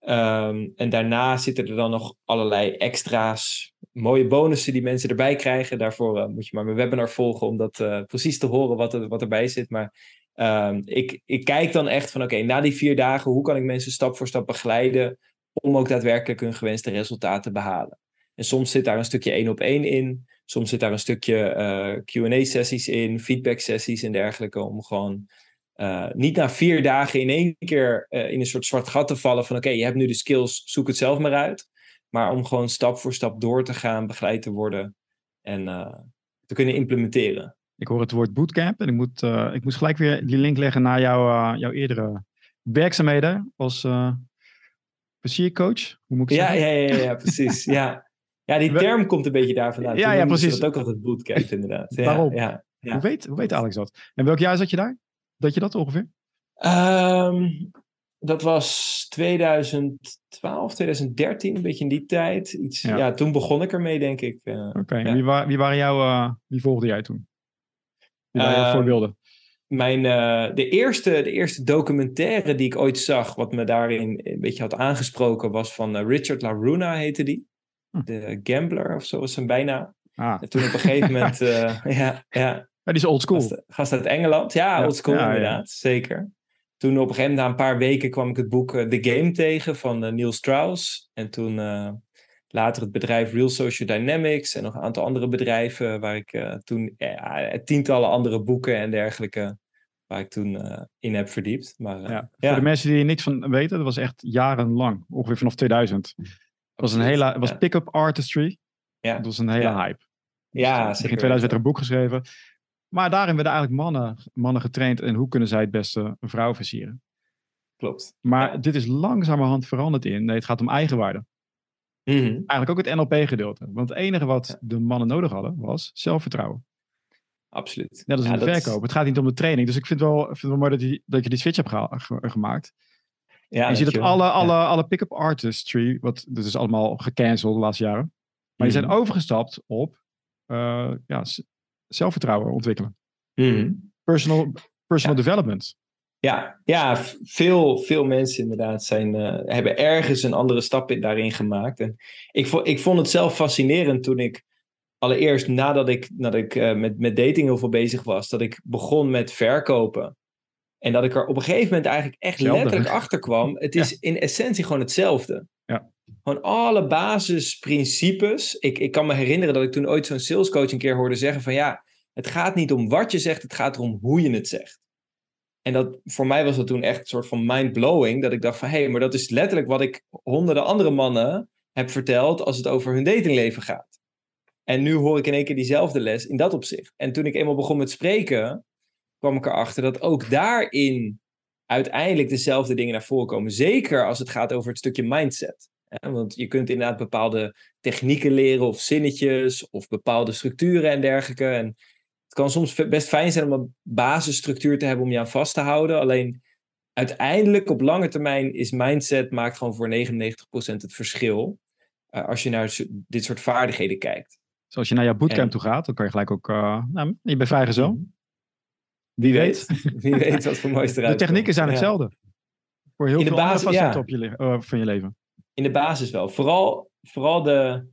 Um, en daarna zitten er dan nog allerlei extra's, mooie bonussen die mensen erbij krijgen. Daarvoor uh, moet je maar mijn webinar volgen om dat uh, precies te horen wat, er, wat erbij zit. Maar um, ik, ik kijk dan echt van oké, na die vier dagen, hoe kan ik mensen stap voor stap begeleiden om ook daadwerkelijk hun gewenste resultaten te behalen. En soms zit daar een stukje één op één in. Soms zit daar een stukje uh, QA-sessies in, feedback-sessies en dergelijke. Om gewoon uh, niet na vier dagen in één keer uh, in een soort zwart gat te vallen van oké, okay, je hebt nu de skills, zoek het zelf maar uit. Maar om gewoon stap voor stap door te gaan, begeleid te worden en te kunnen implementeren. Ik hoor het woord bootcamp en ik moet, ik moet gelijk weer die link leggen naar jouw, jouw eerdere werkzaamheden als pleziercoach? Hoe moet ik ja, zeggen? Ja, ja, ja, precies. ja. Ja, die term komt een beetje daar vandaan. Ja, ja precies. Dat ook altijd bootcamp inderdaad. Ja, Waarom? Ja, ja. Hoe, weet, hoe weet Alex dat? En welk jaar zat je daar? Dat je dat ongeveer? Um, dat was 2012, 2013, een beetje in die tijd. Iets, ja. ja toen begon ik ermee, denk ik. Uh, Oké, okay. wie, wa wie, waren jouw, uh, wie volgde jij toen? Wie waren jouw um, voorbeelden? mijn, uh, de, eerste, de eerste documentaire die ik ooit zag, wat me daarin een beetje had aangesproken, was van Richard LaRuna, heette die. De Gambler of zo was zijn bijnaam. Ah. En toen op een gegeven moment, uh, ja, ja. Maar die is oldschool. Gast, gast uit Engeland, ja, ja. oldschool ja, inderdaad, zeker. Toen op een gegeven moment, na een paar weken, kwam ik het boek The Game tegen van Neil Strauss. En toen later het bedrijf Real Social Dynamics en nog een aantal andere bedrijven, waar ik toen tientallen andere boeken en dergelijke waar ik toen uh, in heb verdiept. Maar, uh, ja, ja. Voor de mensen die er niets van weten, dat was echt jarenlang, ongeveer vanaf 2000. Was een hele, het was pick-up artistry. Ja. Het was een hele hype. Ja, dus, In 2000 werd er een boek geschreven. Maar daarin werden eigenlijk mannen, mannen getraind in hoe kunnen zij het beste een vrouw versieren. Klopt. Maar dit is langzamerhand veranderd in. Nee, het gaat om eigenwaarde. Mm -hmm. Eigenlijk ook het NLP-gedeelte. Want het enige wat de mannen nodig hadden was zelfvertrouwen absoluut. Net als in de verkoop. Het gaat niet om de training. Dus ik vind wel, vind het wel mooi dat je, dat je die switch hebt ge gemaakt. Ja, en je ziet dat alle, alle, ja. alle pick-up artistry, wat dat is allemaal gecanceld de laatste jaren. Maar die Mhm. zijn overgestapt op uh, ja, zelfvertrouwen ontwikkelen. Mm. Personal, personal development. Ja, ja veel, veel mensen inderdaad zijn, uh, hebben ergens een andere stap in, daarin gemaakt. En ik, vond, ik vond het zelf fascinerend toen ik allereerst nadat ik, nadat ik uh, met, met dating heel veel bezig was, dat ik begon met verkopen. En dat ik er op een gegeven moment eigenlijk echt letterlijk achter kwam. Het is in essentie gewoon hetzelfde. Ja. Gewoon alle basisprincipes. Ik, ik kan me herinneren dat ik toen ooit zo'n salescoach een keer hoorde zeggen van ja, het gaat niet om wat je zegt, het gaat erom hoe je het zegt. En dat, voor mij was dat toen echt een soort van mind-blowing. Dat ik dacht van hé, hey, maar dat is letterlijk wat ik honderden andere mannen heb verteld als het over hun datingleven gaat. En nu hoor ik in één keer diezelfde les in dat opzicht. En toen ik eenmaal begon met spreken, kwam ik erachter dat ook daarin uiteindelijk dezelfde dingen naar voren komen. Zeker als het gaat over het stukje mindset. Want je kunt inderdaad bepaalde technieken leren of zinnetjes of bepaalde structuren en dergelijke. En het kan soms best fijn zijn om een basisstructuur te hebben om je aan vast te houden. Alleen uiteindelijk op lange termijn is mindset maakt gewoon voor 99% het verschil. Uh, als je naar dit soort vaardigheden kijkt. Dus als je naar jouw bootcamp en... toe gaat, dan kan je gelijk ook... Uh, nou, je bent vrijgezel. Wie weet. Wie weet wat voor mooiste eruit De technieken zijn hetzelfde. Voor heel In veel de basis, op je, uh, van je leven. In de basis wel. Vooral, vooral de,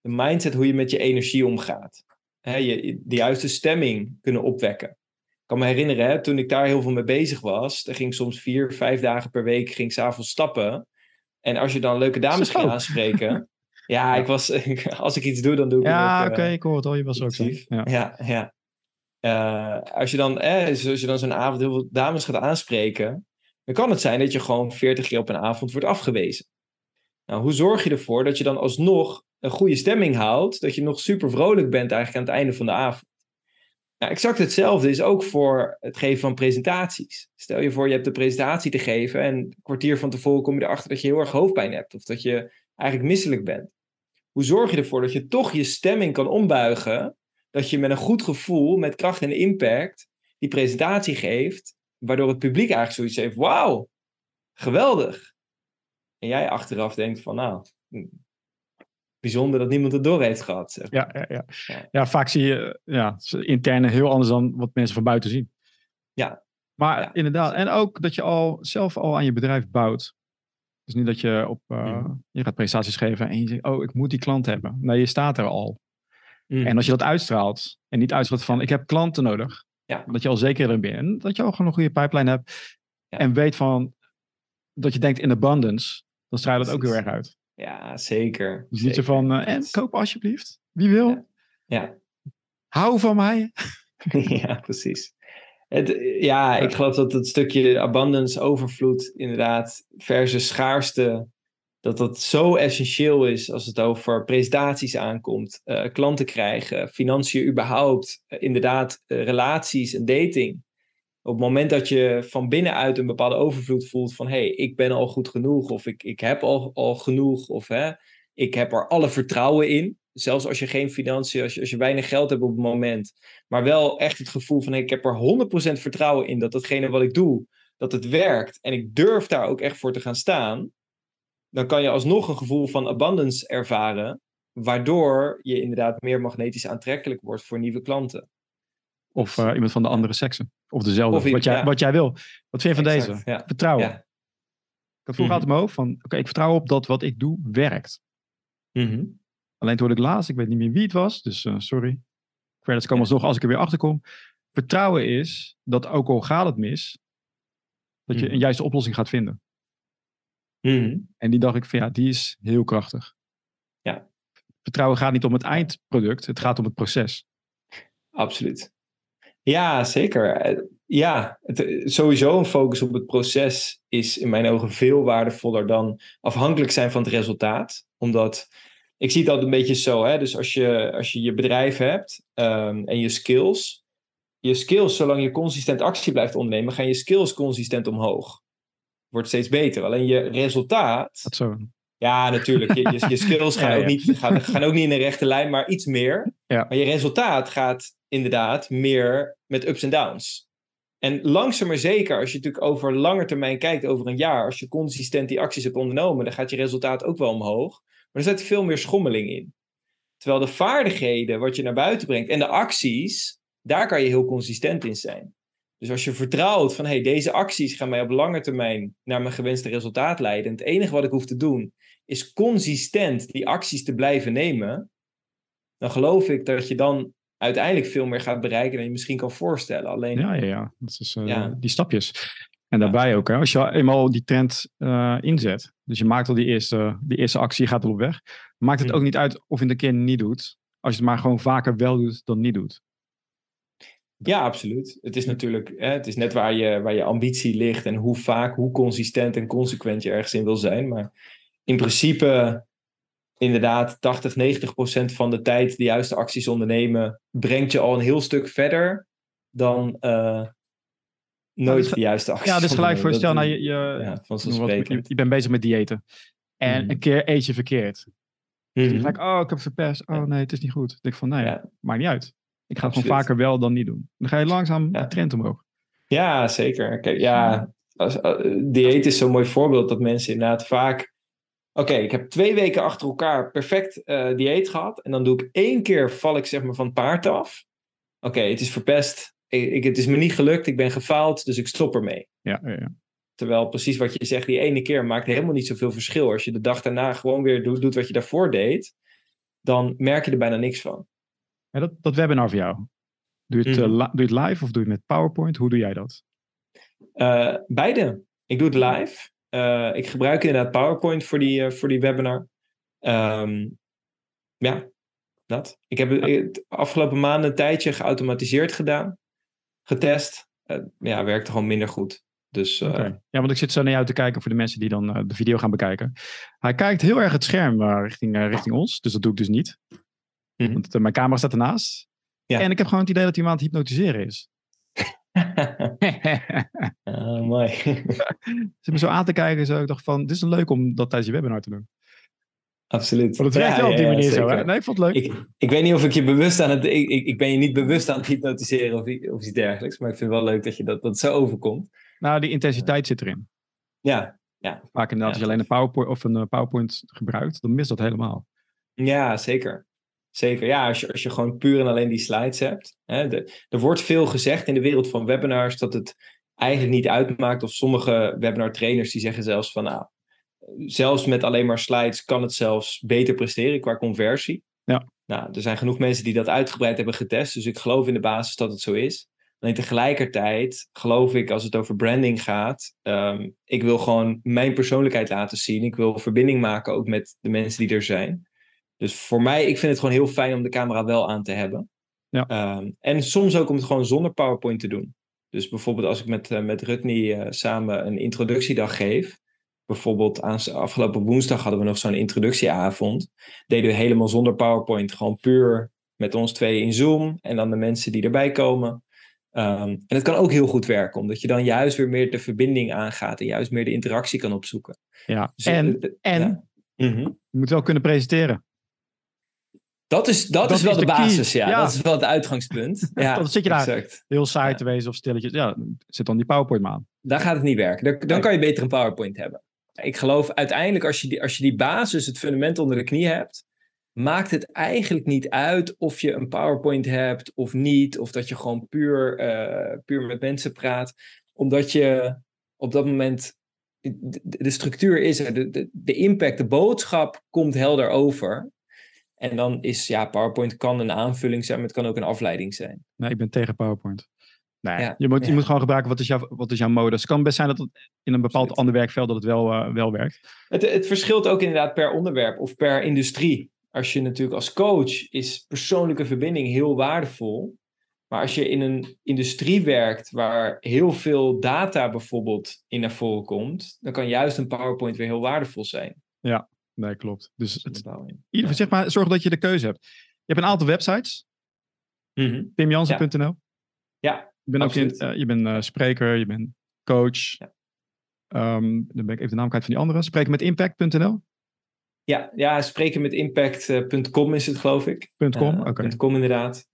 de mindset, hoe je met je energie omgaat. He, je, de juiste stemming kunnen opwekken. Ik kan me herinneren, hè, toen ik daar heel veel mee bezig was, dan ging ik soms vier, vijf dagen per week, ging s'avonds stappen. En als je dan leuke dames ging aanspreken... Ja, ik was, als ik iets doe, dan doe ik Ja, het ook, oké, ik hoor het al. Je was ook. Ja. Ja, ja. Uh, als je dan, eh, je dan zo'n avond heel veel dames gaat aanspreken, dan kan het zijn dat je gewoon 40 keer op een avond wordt afgewezen. Nou, hoe zorg je ervoor dat je dan alsnog een goede stemming houdt, dat je nog super vrolijk bent eigenlijk aan het einde van de avond? Nou, exact hetzelfde is ook voor het geven van presentaties. Stel je voor, je hebt een presentatie te geven en een kwartier van tevoren kom je erachter dat je heel erg hoofdpijn hebt of dat je eigenlijk misselijk bent. Hoe zorg je ervoor dat je toch je stemming kan ombuigen, dat je met een goed gevoel, met kracht en impact, die presentatie geeft, waardoor het publiek eigenlijk zoiets heeft, wauw, geweldig. En jij achteraf denkt van, nou, hm, bijzonder dat niemand het door heeft gehad. Zeg ja, ja, ja. ja, vaak zie je ja, interne heel anders dan wat mensen van buiten zien. Ja. Maar inderdaad, en ook dat je al zelf al aan je bedrijf bouwt. Dus niet dat je op, uh, je gaat presentaties geven en je zegt, oh, ik moet die klant hebben. Nee, je staat er al. Mm. En als je dat uitstraalt en niet uitstraalt van, ik heb klanten nodig. Ja. Dat je al zeker erin bent. Dat je al gewoon een goede pipeline hebt. En weet van, dat je denkt in abundance. Dan straal je dat ook heel erg uit. Ja, zeker. Dus niet zo van, uh, en koop alsjeblieft. Wie wil? Ja. ja. Hou van mij. ja, precies. Het, ja, ik geloof dat het stukje abundance, overvloed, inderdaad, versus schaarste, dat dat zo essentieel is als het over presentaties aankomt, uh, klanten krijgen, financiën überhaupt, uh, inderdaad, uh, relaties en dating. Op het moment dat je van binnenuit een bepaalde overvloed voelt van hé, hey, ik ben al goed genoeg, of ik, ik heb al, al genoeg, of hè, ik heb er alle vertrouwen in, zelfs als je geen financiën, als je, als je weinig geld hebt op het moment, maar wel echt het gevoel van ik heb er 100% vertrouwen in dat datgene wat ik doe, dat het werkt en ik durf daar ook echt voor te gaan staan, dan kan je alsnog een gevoel van abundance ervaren, waardoor je inderdaad meer magnetisch aantrekkelijk wordt voor nieuwe klanten. Of uh, iemand van de andere sekse. Of dezelfde. Of, wat, jij, wat jij wil. Wat vind je van deze? Ja. Vertrouwen. Ja. Ik had vroeger mm altijd mijn hoofd van... Oké, ik vertrouw op dat wat ik doe werkt. Mm Alleen toen ik laatst, ik weet niet meer wie het was, dus uh, sorry. Credits komen alsnog als ik er weer achter kom. Vertrouwen is dat ook al gaat het mis, dat je mhm. een juiste oplossing gaat vinden. Mhm. En die dacht ik van ja, die is heel krachtig. Ja. Vertrouwen gaat niet om het eindproduct, het gaat om het proces. Absoluut. Ja, zeker. Eh, ja, het, eh, sowieso een focus op het proces is in mijn ogen veel waardevoller dan afhankelijk zijn van het resultaat. Omdat ik zie het altijd een beetje zo. Hè? Dus als je, als je je bedrijf hebt um, en je skills. Je skills, zolang je consistent actie blijft ondernemen, gaan je skills consistent omhoog. Wordt steeds beter. Alleen je resultaat. Dat zo. Ja, natuurlijk. Je, je, je skills gaan, Ook niet, gaan, gaan, ook niet in een rechte lijn, maar iets meer. Ja. Maar je resultaat gaat inderdaad meer met ups en downs. En langzaam maar zeker, als je natuurlijk over lange termijn kijkt, over een jaar, als je consistent die acties hebt ondernomen, dan gaat je resultaat ook wel omhoog. Maar er zit veel meer schommeling in. Terwijl de vaardigheden, wat je naar buiten brengt en de acties, daar kan je heel consistent in zijn. Dus als je vertrouwt van hey, deze acties gaan mij op lange termijn naar mijn gewenste resultaat leiden. En het enige wat ik hoef te doen is consistent die acties te blijven nemen. Dan geloof ik dat je dan uiteindelijk veel meer gaat bereiken dan je misschien kan voorstellen. Alleen, ja, ja, ja. Dat is uh, die stapjes. En daarbij ook, hè, als je eenmaal die trend uh, inzet, dus je maakt al die eerste, die eerste actie, gaat erop weg, maakt het mm. ook niet uit of je het een keer niet doet, als je het maar gewoon vaker wel doet dan niet doet. Ja, absoluut. Het is natuurlijk, hè, het is net waar je, waar je ambitie ligt en hoe vaak, hoe consistent en consequent je ergens in wil zijn. Maar in principe, inderdaad, 80, 90 procent van de tijd de juiste acties ondernemen, brengt je al een heel stuk verder dan, uh, nooit de juiste actie. Ja, dus gelijk voor stel, nou, je, je, ja, je, je bent bezig met diëten. En mhm. een keer eet je verkeerd. Mm -hmm. Dus oh, ik heb verpest. Oh nee, het is niet goed. Ik denk van, nee, ja. maakt niet uit. Ik ga het gewoon vaker wel dan niet doen. Dan ga je langzaam de trend omhoog. Ja, zeker. Kijk, ja, als, uh, dieet is zo'n mooi voorbeeld dat mensen inderdaad vaak... Oké, ik heb twee weken achter elkaar perfect uh, dieet gehad. En dan doe ik één keer, val ik zeg maar van het paard af. Oké, het is verpest ik, het is me niet gelukt, ik ben gefaald, dus ik stop ermee. Ja, ja, ja. Terwijl precies wat je zegt, die ene keer maakt helemaal niet zoveel verschil. Als je de dag daarna gewoon weer doet, doet wat je daarvoor deed, dan merk je er bijna niks van. Ja, dat, dat webinar voor jou, doe je, het, mm. doe je het live of doe je het met PowerPoint? Hoe doe jij dat? Uh, beide. Ik doe het live. Uh, ik gebruik inderdaad PowerPoint voor die, uh, voor die webinar. Um, ja, dat. Ik heb het afgelopen maanden een tijdje geautomatiseerd gedaan getest. Uh, ja, werkte gewoon minder goed. Dus, uh, Ja, want ik zit zo naar jou te kijken voor de mensen die dan uh, de video gaan bekijken. Hij kijkt heel erg het scherm richting, richting ons, dus dat doe ik dus niet. Mm -hmm. Want mijn camera staat ernaast. Ja. En ik heb gewoon het idee dat het hypnotiseren is. uh, mooi. Zit me zo aan te kijken, zo ik dacht van, dit is leuk om dat tijdens je webinar te doen. absoluut. Want het werkt Ja, wel op die ja, ja, manier zo, hè? Nee, ik vond het leuk. Ik, ik weet niet of ik je bewust aan het... Ik, ik, ben je niet bewust aan het hypnotiseren of, of iets dergelijks. Maar ik vind het wel leuk dat je dat, dat zo overkomt. Nou, die intensiteit zit erin. Ja, Vaak inderdaad, Ja, als je alleen een PowerPoint of een eh, PowerPoint gebruikt, dan mist dat helemaal. ja zeker. Zeker. Ja, als je, als je gewoon puur en alleen die slides hebt. Hè, de, er wordt veel gezegd in de wereld van webinars dat het eigenlijk niet uitmaakt. Of sommige webinar trainers die zeggen zelfs van... Nou, zelfs met alleen maar slides kan het zelfs beter presteren qua conversie. Ja. Nou, er zijn genoeg mensen die dat uitgebreid hebben getest. Dus ik geloof in de basis dat het zo is. Alleen tegelijkertijd geloof ik, als het over branding gaat, ehm, ik wil gewoon mijn persoonlijkheid laten zien. Ik wil verbinding maken ook met de mensen die er zijn. Dus voor mij, ik vind het gewoon heel fijn om de camera wel aan te hebben. Ja. Ehm, en soms ook om het gewoon zonder PowerPoint te doen. Dus bijvoorbeeld als ik met, eh, met Rutney eh, samen een introductiedag geef. Bijvoorbeeld aan, afgelopen woensdag hadden we nog zo'n introductieavond. Deden we helemaal zonder PowerPoint. Gewoon puur met ons twee in Zoom. En dan de mensen die erbij komen. Ehm, en het kan ook heel goed werken. Omdat je dan juist weer meer de verbinding aangaat. En juist meer de interactie kan opzoeken. Ja. Dus, en eh, en ja. Mhm. je moet wel kunnen presenteren. Dat is, dat Dat is wel is de, basis, ja. Ja. Dat is wel het uitgangspunt. Ja, Dan zit je daar. Exact. Heel saai Ja. te wezen of stilletjes. Ja, zit dan die PowerPoint maar aan. Daar gaat het niet werken. Dan, dan kan je beter een PowerPoint hebben. Ik geloof uiteindelijk als je, die, als je die basis, het fundament onder de knie hebt, maakt het eigenlijk niet uit of je een PowerPoint hebt of niet. Of dat je gewoon puur, eh, puur met mensen praat. Omdat je op dat moment. De, de- de structuur is er, de, de, de impact, de boodschap komt helder over. En dan is, ja, PowerPoint kan een aanvulling zijn, maar het kan ook een afleiding zijn. Nee, ik ben tegen PowerPoint. Nee, Ja, je, moet, je ja. moet gewoon gebruiken wat is, jouw, wat is jouw modus. Het kan best zijn dat het in een bepaald ander werkveld dat het wel, eh, wel werkt. Het, het verschilt ook inderdaad per onderwerp of per industrie. Als je natuurlijk als coach is persoonlijke verbinding heel waardevol. Maar als je in een industrie werkt waar heel veel data bijvoorbeeld in naar voren komt, dan kan juist een PowerPoint weer heel waardevol zijn. Nee, klopt. Dus het, in ieder geval, zeg maar, zorg dat je de keuze hebt. Je hebt een aantal websites. Pimjansen.nl. Ja, Je bent ook in, eh, je bent eh, spreker, je bent coach. Ja. Ehm, dan ben ik even de naam kwijt van die andere. Spreken met impact.nl. Ja, ja spreken met impact.com is het geloof ik. .com. Eh, Oké. .com inderdaad.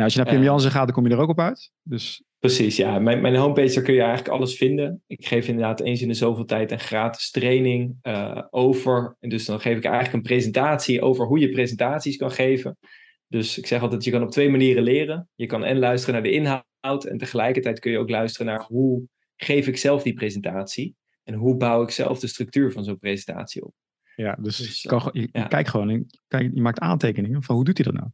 Nou, als je naar Pim. Jansen gaat, dan kom je er ook op uit. Dus Precies, ja. Mijn, mijn homepage, daar kun je eigenlijk alles vinden. Ik geef inderdaad eens in de zoveel tijd een gratis training eh, over. En dus dan geef ik eigenlijk een presentatie over hoe je presentaties kan geven. Dus ik zeg altijd, je kan op twee manieren leren. Je kan en luisteren naar de inhoud en tegelijkertijd kun je ook luisteren naar hoe geef ik zelf die presentatie. En hoe bouw ik zelf de structuur van zo'n presentatie op. ja, dus, Dus, je, kan, gewoon- je, je ja. kijkt gewoon en kijk, je maakt aantekeningen van hoe doet hij dat nou.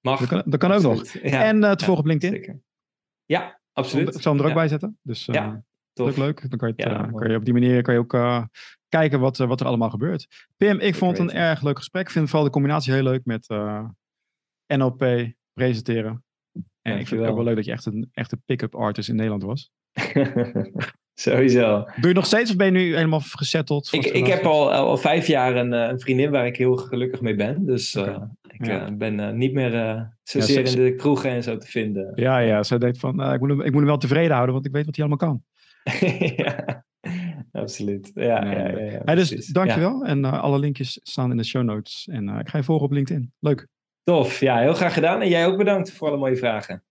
Mag. Dat kan, dat kan ook nog. Ja, en eh te ja, volgen op LinkedIn. zeker. Ja, Ik absoluut. zal hem er ook Ja. bij zetten. Dus Ja, dat tof. is ook leuk. Dan kan je, het, Ja, eh, kan je op die manier kan je ook eh, kijken wat, eh, wat er allemaal gebeurt. Pim, ik vond het een erg leuk gesprek. Ik vind vooral de combinatie heel leuk met NLP, presenteren. En ik vind het ook wel leuk dat je echt een echte pick-up artist in Nederland was. Sowieso. Doe je nog steeds of ben je nu helemaal gesetteld? Ik, ik heb al, al vijf jaar een, eh, een vriendin waar ik heel gelukkig mee ben. Dus eh, ik Ja. eh, ben niet meer zozeer ze- in de kroegen en zo te vinden. Ja, ja. Ze denkt van, ik, moet hem, ik moet hem wel tevreden houden, want ik weet wat hij allemaal kan. ja, absoluut. Ja, Nee, ja, ja, Hey, dus dankjewel. En alle linkjes staan in de show notes. En ik ga je volgen op LinkedIn. Leuk. Tof. Ja, heel graag gedaan. En jij ook bedankt voor alle mooie vragen.